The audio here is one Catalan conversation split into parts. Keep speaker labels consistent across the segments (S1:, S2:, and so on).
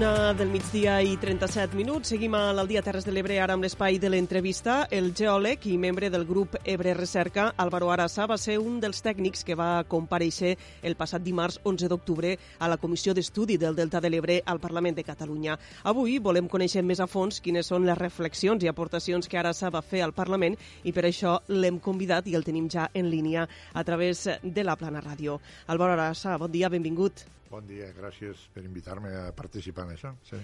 S1: Una del migdia i 37 minuts. Seguim a l'Aldia Terres de l'Ebre, ara amb l'espai de l'entrevista. El geòleg i membre del grup Ebre Recerca, Álvaro Arasa, va ser un dels tècnics que va compareixer el passat dimarts 11 d'octubre a la Comissió d'Estudi del Delta de l'Ebre al Parlament de Catalunya. Avui volem conèixer més a fons quines són les reflexions i aportacions que Arasa va fer al Parlament i per això l'hem convidat i el tenim ja en línia a través de la Plana Ràdio. Álvaro Arasa, bon dia, benvingut.
S2: Bon dia, gràcies per invitar-me a participar en això. Sí.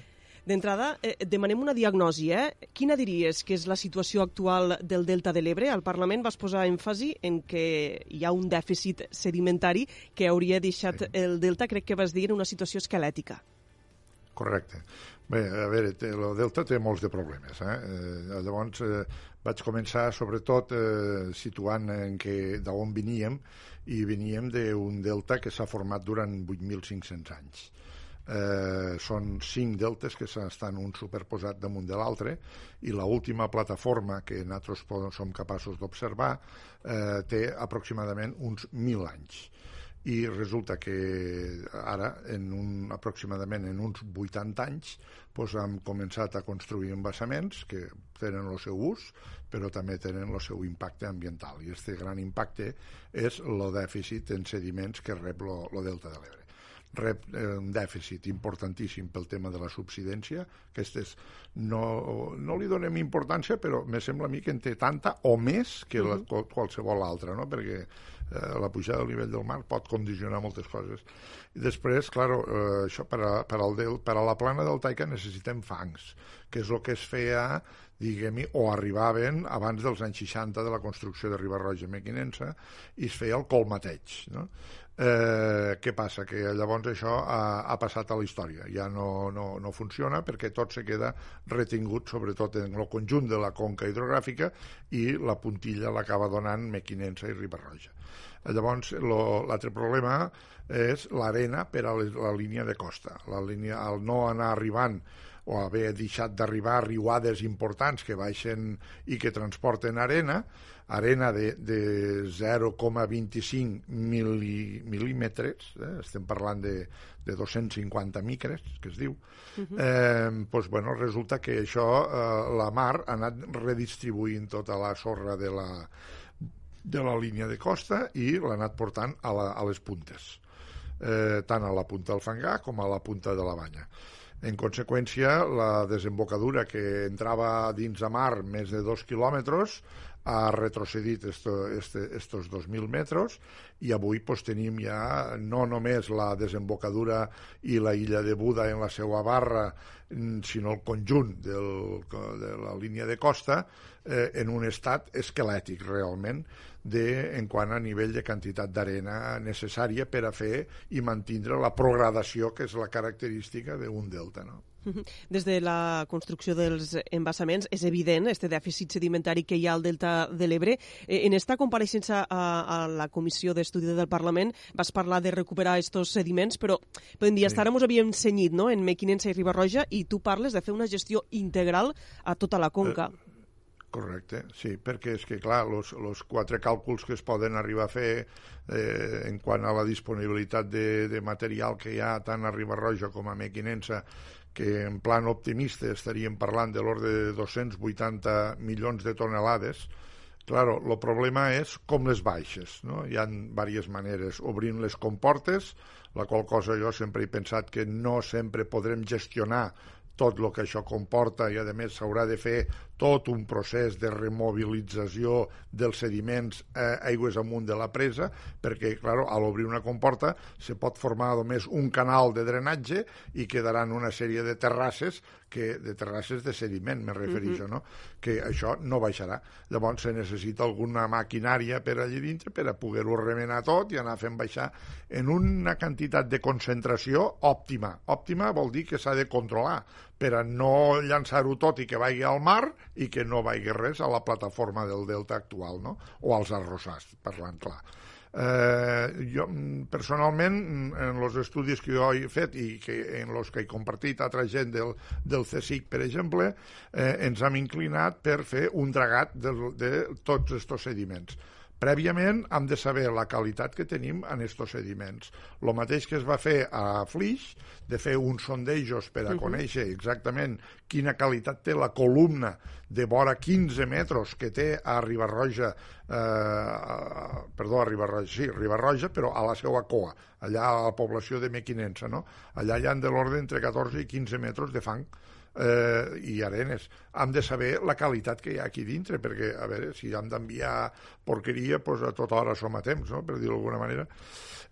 S1: D'entrada, eh, demanem una diagnosi. Eh? Quina diries que és la situació actual del Delta de l'Ebre? Al Parlament vas posar èmfasi en que hi ha un dèficit sedimentari que hauria deixat sí. el Delta, crec que vas dir, en una situació esquelètica.
S2: Correcte. Bé, a veure, el Delta té molts de problemes. Eh? eh llavors, eh, vaig començar sobretot eh, situant en que d'on veníem i veníem d'un delta que s'ha format durant 8.500 anys. Eh, són cinc deltes que estan un superposat damunt de l'altre i l última plataforma que nosaltres som capaços d'observar eh, té aproximadament uns 1.000 anys i resulta que ara, en un, aproximadament en uns 80 anys, doncs hem començat a construir embassaments que tenen el seu ús, però també tenen el seu impacte ambiental. I aquest gran impacte és el dèficit en sediments que rep el delta de l'Ebre rep eh, un dèficit importantíssim pel tema de la subsidència. Aquestes no, no li donem importància, però me sembla a mi que en té tanta o més que la, qualsevol altra, no? perquè eh, la pujada del nivell del mar pot condicionar moltes coses. I després, clar, eh, això per a, per, al del, per a la plana del Taica necessitem fangs, que és el que es feia diguem o arribaven abans dels anys 60 de la construcció de Ribarroja Mequinensa i es feia el colmateig. No? Eh, què passa? Que llavors això ha, ha passat a la història, ja no, no, no funciona perquè tot se queda retingut sobretot en el conjunt de la conca hidrogràfica i la puntilla l'acaba donant Mequinensa i Ribarroja. Llavors, l'altre problema és l'arena per a la línia de costa. La línia, al no anar arribant o haver deixat d'arribar riuades importants que baixen i que transporten arena, arena de, de 0,25 mil·límetres, eh? estem parlant de, de 250 micres, que es diu, uh -huh. eh, doncs, bueno, resulta que això, eh, la mar ha anat redistribuint tota la sorra de la, de la línia de costa i l'ha anat portant a, la, a les puntes, eh, tant a la punta del Fangar com a la punta de la Banya. En conseqüència, la desembocadura que entrava dins a mar més de dos quilòmetres ha retrocedit esto, este, estos 2.000 metres i avui pues, tenim ja no només la desembocadura i la illa de Buda en la seva barra, mm, sinó el conjunt del, de la línia de costa eh, en un estat esquelètic realment de, en quant a nivell de quantitat d'arena necessària per a fer i mantindre la progradació que és la característica d'un delta. No?
S1: Des de la construcció dels embassaments és evident este dèficit sedimentari que hi ha al Delta de l'Ebre. Eh, en esta compareixença a, a la Comissió d'Estudi del Parlament vas parlar de recuperar estos sediments, però podem dir, sí. ara ens havíem senyit no? en Mequinensa i Ribarroja i tu parles de fer una gestió integral a tota la conca. Eh,
S2: correcte, sí, perquè és que, clar, els quatre càlculs que es poden arribar a fer eh, en quant a la disponibilitat de, de material que hi ha tant a Ribarroja com a Mequinensa que en plan optimista estaríem parlant de l'ordre de 280 milions de tonelades, Claro, el problema és com les baixes. No? Hi ha diverses maneres. Obrint les comportes, la qual cosa jo sempre he pensat que no sempre podrem gestionar tot el que això comporta i a més s'haurà de fer tot un procés de remobilització dels sediments eh, aigües amunt de la presa, perquè, clar, a l'obrir una comporta se pot formar només un canal de drenatge i quedaran una sèrie de terrasses que de terrasses de sediment, me refereixo, uh -huh. no? que això no baixarà. Llavors se necessita alguna maquinària per allà dintre per a poder-ho remenar tot i anar fent baixar en una quantitat de concentració òptima. Òptima vol dir que s'ha de controlar per a no llançar-ho tot i que vagi al mar i que no vagi res a la plataforma del delta actual, no? o als arrossars, parlant clar. Eh, jo, personalment, en els estudis que jo he fet i que, en els que he compartit altra gent del, del CSIC, per exemple, eh, ens hem inclinat per fer un dragat de, de tots aquests sediments Prèviament hem de saber la qualitat que tenim en estos sediments. Lo mateix que es va fer a Flix, de fer uns sondejos per a uh -huh. conèixer exactament quina qualitat té la columna de vora 15 metres que té a Ribarroja, eh, perdó, a Ribarroja, sí, Ribarroja, però a la seva coa, allà a la població de Mequinensa, no? Allà hi han de l'ordre entre 14 i 15 metres de fang eh, i arenes. Hem de saber la qualitat que hi ha aquí dintre, perquè, a veure, si hem d'enviar porqueria, doncs a tota hora som a temps, no?, per dir-ho d'alguna manera.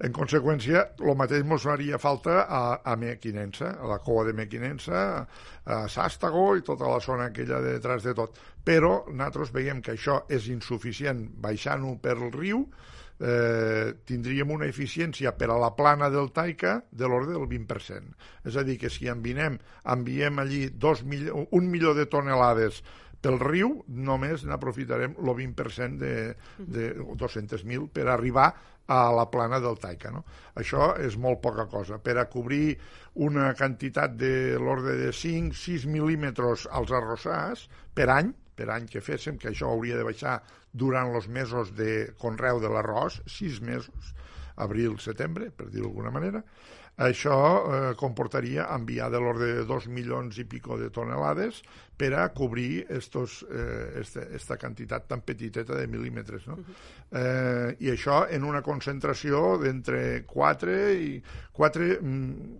S2: En conseqüència, el mateix ens faria falta a, a Mequinensa, a la cova de Mequinensa, a Sàstago i tota la zona aquella de detrás de tot. Però nosaltres veiem que això és insuficient baixant-ho per el riu, eh, tindríem una eficiència per a la plana del Taika de l'ordre del 20%. És a dir, que si enviem, enviem allí dos mil, un milió de tonelades pel riu, només n'aprofitarem el 20% de, de 200.000 per arribar a la plana del Taika. No? Això és molt poca cosa. Per a cobrir una quantitat de l'ordre de 5-6 mil·límetres als arrossars per any, per any que féssim, que això hauria de baixar durant els mesos de conreu de l'arròs, sis mesos, abril, setembre, per dir-ho d'alguna manera, això eh, comportaria enviar de l'ordre de dos milions i pico de tonelades per a cobrir estos, eh, esta, esta quantitat tan petiteta de mil·límetres. No? Uh -huh. eh, I això en una concentració d'entre 4 i 4,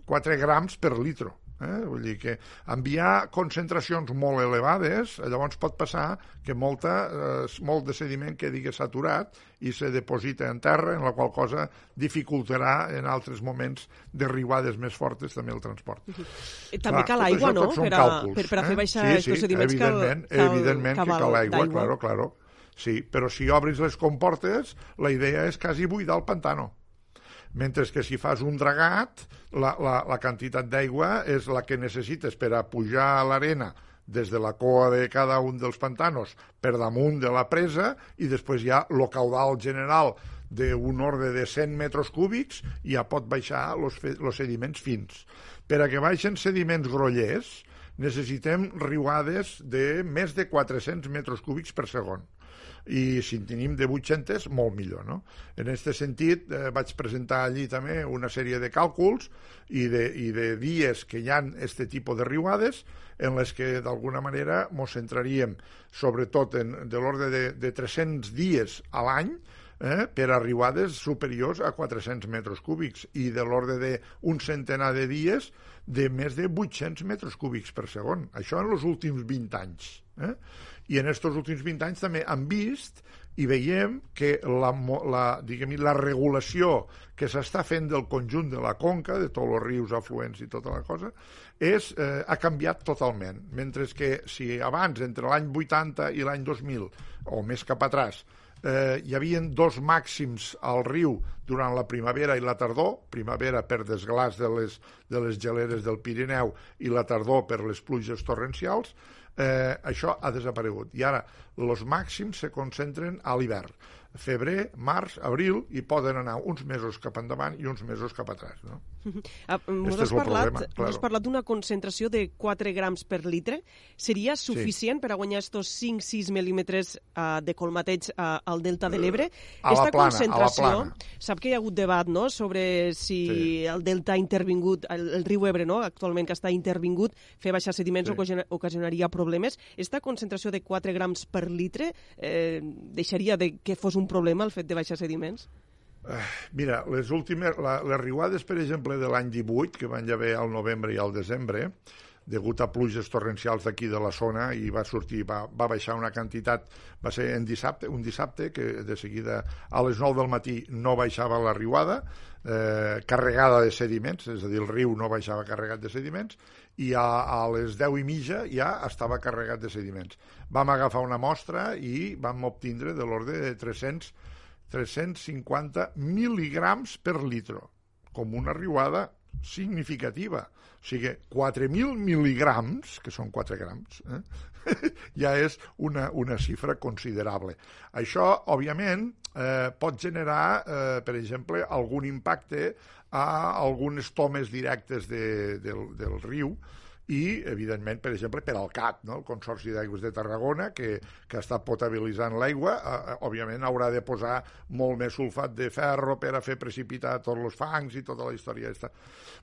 S2: 4 grams per litro Eh? Vull dir que enviar concentracions molt elevades, llavors pot passar que molta, eh, molt de sediment quedi saturat i se deposita en terra, en la qual cosa dificultarà en altres moments de riuades més fortes també el transport. Uh
S1: -huh. També cal aigua, no? Per a, càlculs, per, per a fer eh? baixar
S2: eh? sí, sí,
S1: sediments
S2: evidentment,
S1: cal,
S2: cal, evidentment que cal aigua, claro, claro. Sí, però si obris les comportes, la idea és quasi buidar el pantano mentre que si fas un dragat, la, la, la quantitat d'aigua és la que necessites per a pujar a l'arena des de la coa de cada un dels pantanos per damunt de la presa i després hi ha el caudal general d'un ordre de 100 metres cúbics i ja pot baixar els sediments fins. Per a que baixen sediments grollers necessitem riuades de més de 400 metres cúbics per segon i si en tenim de 800, molt millor. No? En aquest sentit, eh, vaig presentar allí també una sèrie de càlculs i de, i de dies que hi han aquest tipus de riuades en les que d'alguna manera ens centraríem sobretot en, de l'ordre de, de 300 dies a l'any eh, per a riuades superiors a 400 metres cúbics i de l'ordre d'un centenar de dies de més de 800 metres cúbics per segon. Això en els últims 20 anys. Eh? I en aquests últims 20 anys també han vist i veiem que la, la, diguem la regulació que s'està fent del conjunt de la conca, de tots els rius afluents i tota la cosa, és, eh, ha canviat totalment. Mentre que si abans, entre l'any 80 i l'any 2000, o més cap atràs, eh, hi havia dos màxims al riu durant la primavera i la tardor, primavera per desglàs de les, de les geleres del Pirineu i la tardor per les pluges torrencials, eh, això ha desaparegut. I ara, els màxims se concentren a l'hivern febrer, març, abril, i poden anar uns mesos cap endavant i uns mesos cap atrás. No?
S1: Ah, M'ho has, parlat, claro. has parlat d'una concentració de 4 grams per litre. Seria suficient sí. per a guanyar estos 5-6 mil·límetres uh, de colmateig uh, al delta de l'Ebre?
S2: A Esta la plana, concentració.
S1: Sap que hi ha hagut debat no? sobre si sí. el delta ha intervingut, el, el riu Ebre, no? actualment que està intervingut, fer baixar sediments sí. ocasionaria problemes. Esta concentració de 4 grams per litre eh, deixaria de que fos un problema el fet de baixar sediments?
S2: Mira, les últimes, la, les riuades, per exemple, de l'any 18, que van haver al novembre i al desembre, degut a pluges torrencials d'aquí de la zona i va sortir, va, va baixar una quantitat, va ser en dissabte, un dissabte que de seguida a les 9 del matí no baixava la riuada, eh, carregada de sediments, és a dir, el riu no baixava carregat de sediments, i a, a les 10 i mitja ja estava carregat de sediments. Vam agafar una mostra i vam obtindre de l'ordre de 300, 350 mil·ligrams per litro, com una riuada significativa. O sigui, 4.000 mil·ligrams, que són 4 grams, eh? ja és una, una xifra considerable. Això, òbviament, eh, pot generar, eh, per exemple, algun impacte a algunes tomes directes de, del, del riu i, evidentment, per exemple, per al CAT, no? el Consorci d'Aigües de Tarragona, que, que està potabilitzant l'aigua, eh, òbviament haurà de posar molt més sulfat de ferro per a fer precipitar tots els fangs i tota la història aquesta.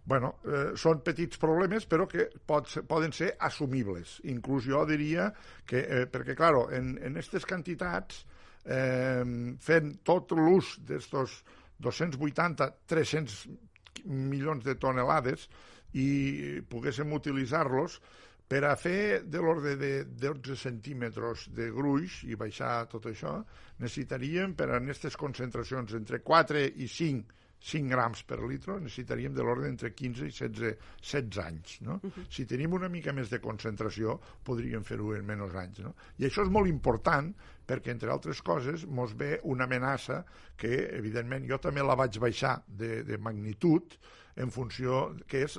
S2: bueno, eh, són petits problemes, però que pot ser, poden ser assumibles. Inclús jo diria que, eh, perquè, clar, en, aquestes quantitats, eh, fent tot l'ús d'estos 280-300 milions de tonelades i poguéssim utilitzar-los per a fer de l'ordre de 12 centímetres de gruix i baixar tot això, necessitaríem per a aquestes concentracions entre 4 i 5 5 grams per litre, necessitaríem de l'ordre entre 15 i 16, 16 anys. No? Uh -huh. Si tenim una mica més de concentració, podríem fer-ho en menys anys. No? I això és molt important perquè, entre altres coses, mos ve una amenaça que, evidentment, jo també la vaig baixar de, de magnitud en funció que és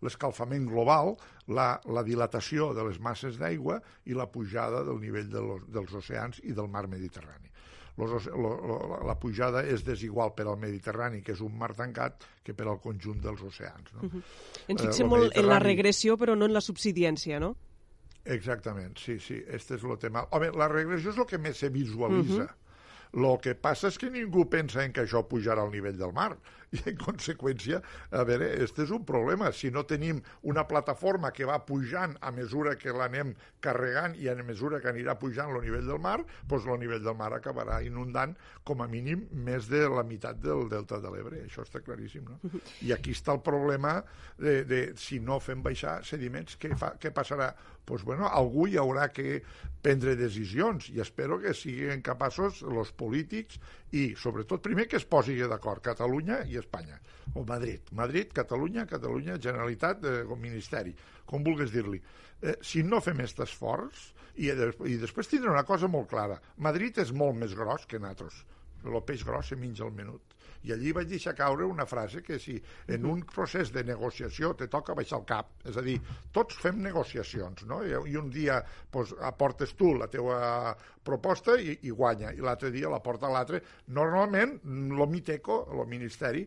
S2: l'escalfament global, la, la dilatació de les masses d'aigua i la pujada del nivell de los, dels oceans i del mar Mediterrani los, lo, lo, la pujada és desigual per al Mediterrani, que és un mar tancat, que per al conjunt dels oceans. No? Uh
S1: -huh. Ens fixem eh, molt Mediterrani... en la regressió, però no en la subsidiència, no?
S2: Exactament, sí, sí, este és el tema. Home, la regressió és el que més se visualitza. Uh -huh el que passa és que ningú pensa en que això pujarà al nivell del mar i en conseqüència, a veure, este és un problema. Si no tenim una plataforma que va pujant a mesura que l'anem carregant i a mesura que anirà pujant el nivell del mar, doncs el nivell del mar acabarà inundant com a mínim més de la meitat del delta de l'Ebre. Això està claríssim, no? I aquí està el problema de, de si no fem baixar sediments, què, fa, què passarà? Doncs, bueno, algú hi haurà que prendre decisions i espero que siguin capaços els polítics i, sobretot, primer que es posi d'acord Catalunya i Espanya, o Madrid. Madrid, Catalunya, Catalunya, Generalitat, eh, o Ministeri, com vulguis dir-li. Eh, si no fem aquest esforç, i, i després tindrà una cosa molt clara, Madrid és molt més gros que nosaltres. El peix gros se menja al minut i allí vaig deixar caure una frase que si en un procés de negociació te toca baixar el cap, és a dir, tots fem negociacions, no? I, un dia pues, aportes tu la teua proposta i, i guanya, i l'altre dia la porta l'altre. Normalment, el Miteco, el Ministeri,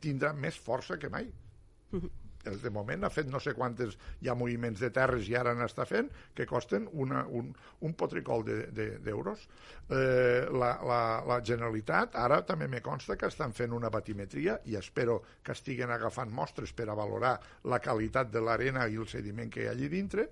S2: tindrà més força que mai de moment ha fet no sé quantes ha moviments de terres i ara n'està fent que costen una, un, un potricol d'euros de, de, eh, la, la, la Generalitat ara també me consta que estan fent una batimetria i espero que estiguen agafant mostres per a valorar la qualitat de l'arena i el sediment que hi ha allí dintre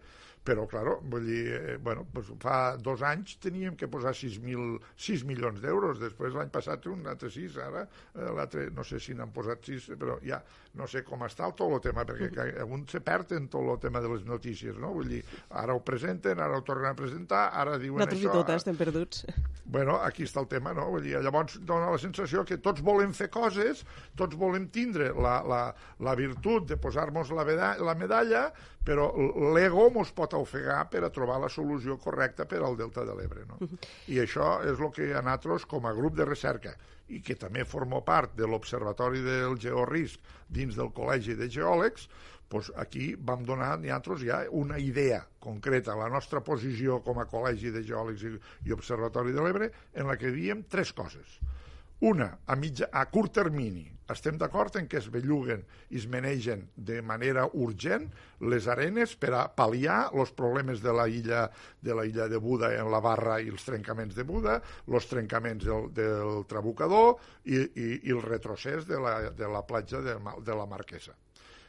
S2: però, claro, vull dir, eh, bueno, pues fa dos anys teníem que posar 6, mil, 6 milions d'euros, després l'any passat un altre 6, ara eh, l'altre, no sé si n'han posat 6, però ja no sé com està tot el tema, perquè un se perd en tot el tema de les notícies, no? Vull dir, ara ho presenten, ara ho tornen a presentar, ara diuen
S1: Nosaltres
S2: això...
S1: Nosaltres i tot, estem perduts.
S2: Bueno, aquí està el tema, no? Vull dir, llavors dona la sensació que tots volem fer coses, tots volem tindre la, la, la virtut de posar-nos la, la medalla, però l'ego mos pot ofegar per a trobar la solució correcta per al Delta de l'Ebre. No? I això és el que a nosaltres, com a grup de recerca, i que també formo part de l'Observatori del Georisc dins del Col·legi de Geòlegs, doncs aquí vam donar nosaltres ja una idea concreta, la nostra posició com a Col·legi de Geòlegs i, i Observatori de l'Ebre, en la que diem tres coses. Una, a, mitja, a curt termini, estem d'acord en que es belluguen i es manegen de manera urgent les arenes per a pal·liar els problemes de la illa de la illa de Buda en la barra i els trencaments de Buda, els trencaments del, del Trabucador i, i, i el retrocés de la, de la platja de, de la Marquesa.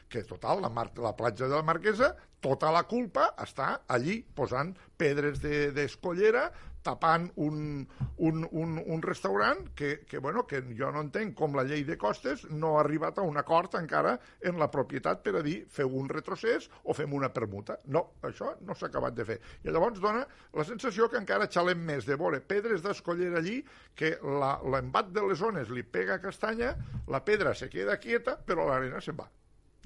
S2: Que total, la, mar, la platja de la Marquesa, tota la culpa està allí posant pedres d'escollera, de, tapant un, un, un, un restaurant que, que, bueno, que jo no entenc com la llei de costes no ha arribat a un acord encara en la propietat per a dir feu un retrocés o fem una permuta. No, això no s'ha acabat de fer. I llavors dona la sensació que encara xalem més de veure pedres d'escollera allí que l'embat de les zones li pega a castanya, la pedra se queda quieta, però l'arena se'n va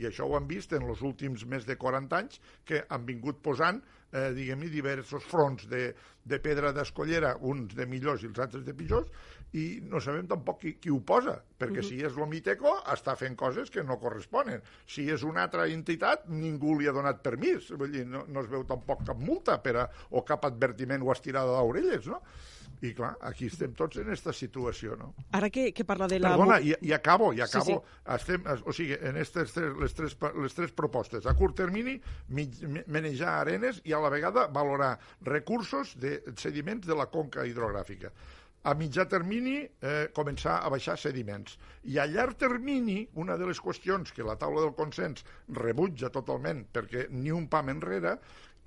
S2: i això ho hem vist en els últims més de 40 anys, que han vingut posant, eh, diguem-ne, diversos fronts de, de pedra d'escollera, uns de millors i els altres de pitjors, i no sabem tampoc qui, qui ho posa, perquè uh -huh. si és l'Omiteco està fent coses que no corresponen. Si és una altra entitat, ningú li ha donat permís, vull dir, no, no es veu tampoc cap multa per a, o cap advertiment o estirada d'orelles, no? I clar, aquí estem tots en aquesta situació, no?
S1: Ara que, que parla de la...
S2: Perdona, i, i acabo, i acabo.
S1: Sí,
S2: sí. Estem, o sigui, en estes tres, les, tres, les tres propostes. A curt termini, mig, manejar arenes i a la vegada valorar recursos de sediments de la conca hidrogràfica a mitjà termini eh, començar a baixar sediments. I a llarg termini, una de les qüestions que la taula del consens rebutja totalment perquè ni un pam enrere,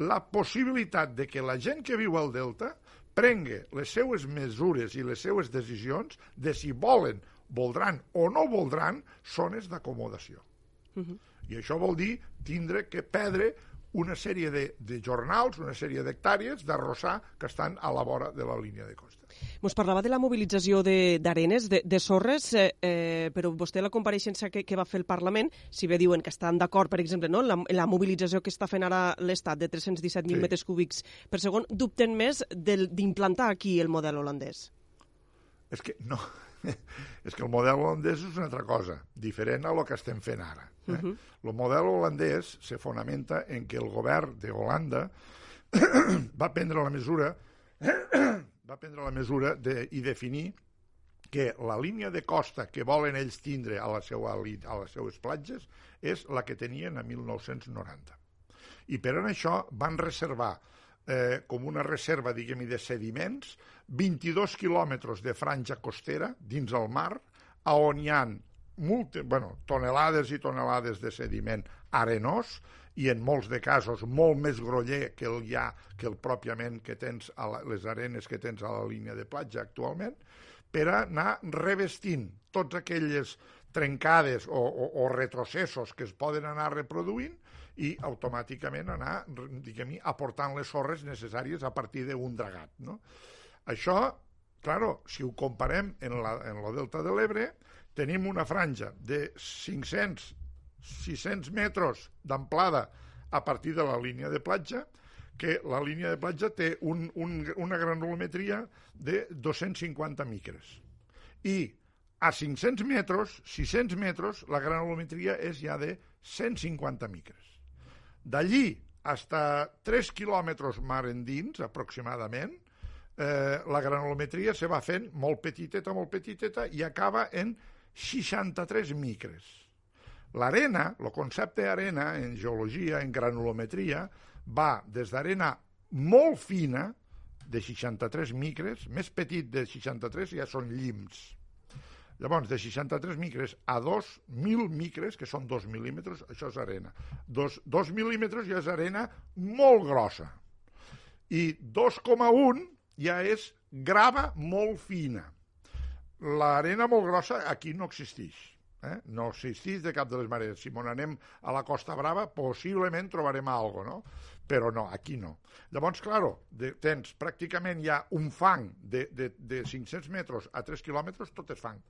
S2: la possibilitat de que la gent que viu al Delta prengui les seues mesures i les seues decisions de si volen, voldran o no voldran zones d'acomodació. Uh -huh. I això vol dir tindre que perdre una sèrie de, de jornals, una sèrie d'hectàrees d'arrossar que estan a la vora de la línia de costa.
S1: Ens parlava de la mobilització d'arenes, de, de, de sorres, eh, eh, però vostè la compareixença que, que va fer el Parlament, si bé diuen que estan d'acord, per exemple, no? la, la mobilització que està fent ara l'Estat de 317.000 sí. metres cúbics per segon, dubten més d'implantar aquí el model holandès?
S2: És que no, és que el model holandès és una altra cosa, diferent a lo que estem fent ara. Eh? Uh -huh. El model holandès se fonamenta en que el govern de Holanda va prendre la mesura va prendre la mesura de, i definir que la línia de costa que volen ells tindre a, la seva, a les seues platges és la que tenien a 1990. I per en això van reservar eh, com una reserva, diguem de sediments, 22 quilòmetres de franja costera dins el mar, a on hi ha multe, bueno, tonelades i tonelades de sediment arenós i en molts de casos molt més groller que el ha que el pròpiament que tens a la, les arenes que tens a la línia de platja actualment, per anar revestint tots aquelles trencades o, o, o retrocessos que es poden anar reproduint i automàticament anar, diguem aportant les sorres necessàries a partir d'un dragat. No? Això, claro, si ho comparem en la, en la delta de l'Ebre, tenim una franja de 500, 600 metres d'amplada a partir de la línia de platja, que la línia de platja té un, un, una granulometria de 250 micres. I a 500 metres, 600 metres, la granulometria és ja de 150 micres. D'allí fins a 3 quilòmetres mar endins, aproximadament, eh, la granulometria se va fent molt petiteta, molt petiteta, i acaba en 63 micres. L'arena, el concepte arena en geologia, en granulometria, va des d'arena molt fina, de 63 micres, més petit de 63 ja són llims, Llavors, de 63 micres a 2.000 micres, que són 2 mil·límetres, això és arena. 2, 2 mil·límetres ja és arena molt grossa. I 2,1 ja és grava molt fina. L'arena molt grossa aquí no existeix. Eh? No existeix de cap de les maneres. Si m'on anem a la Costa Brava, possiblement trobarem algo, no? Però no, aquí no. Llavors, claro, de, tens pràcticament ja un fang de, de, de 500 metres a 3 quilòmetres, tot és fang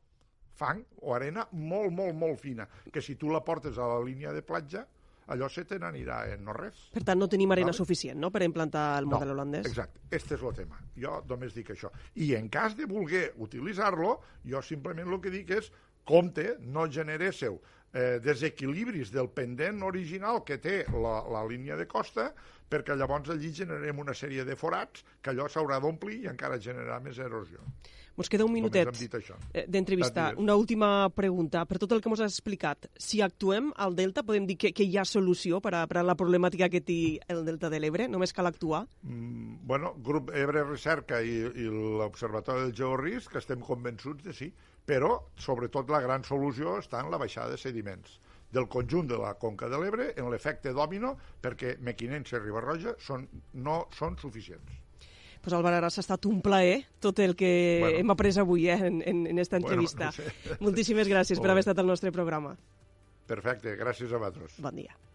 S2: fang o arena molt, molt, molt fina, que si tu la portes a la línia de platja, allò se te n'anirà en no res.
S1: Per tant, no tenim arena vale? suficient no, per implantar el model
S2: no,
S1: holandès?
S2: Exacte, este és el tema. Jo només dic això. I en cas de voler utilitzar-lo, jo simplement el que dic és compte, no generéssiu eh, desequilibris del pendent original que té la, la línia de costa, perquè llavors allí generem una sèrie de forats que allò s'haurà d'omplir i encara generarà més erosió.
S1: Ens queda un minutet eh, d'entrevista. Una última pregunta. Per tot el que ens has explicat, si actuem al Delta, podem dir que, que hi ha solució per a, per a la problemàtica que té el Delta de l'Ebre? Només cal actuar?
S2: Mm, bueno, Grup Ebre Recerca i, i l'Observatori del Georrisc estem convençuts de sí, però sobretot la gran solució està en la baixada de sediments del conjunt de la conca de l'Ebre en l'efecte dòmino perquè Mequinense i Ribarroja són, no són suficients
S1: pues Álvaro Arras, ha estat un plaer tot el que bueno. hem après avui eh, en, en, en esta entrevista. Bueno, no sé. Moltíssimes gràcies per haver estat al nostre programa.
S2: Perfecte, gràcies a vosaltres.
S1: Bon dia.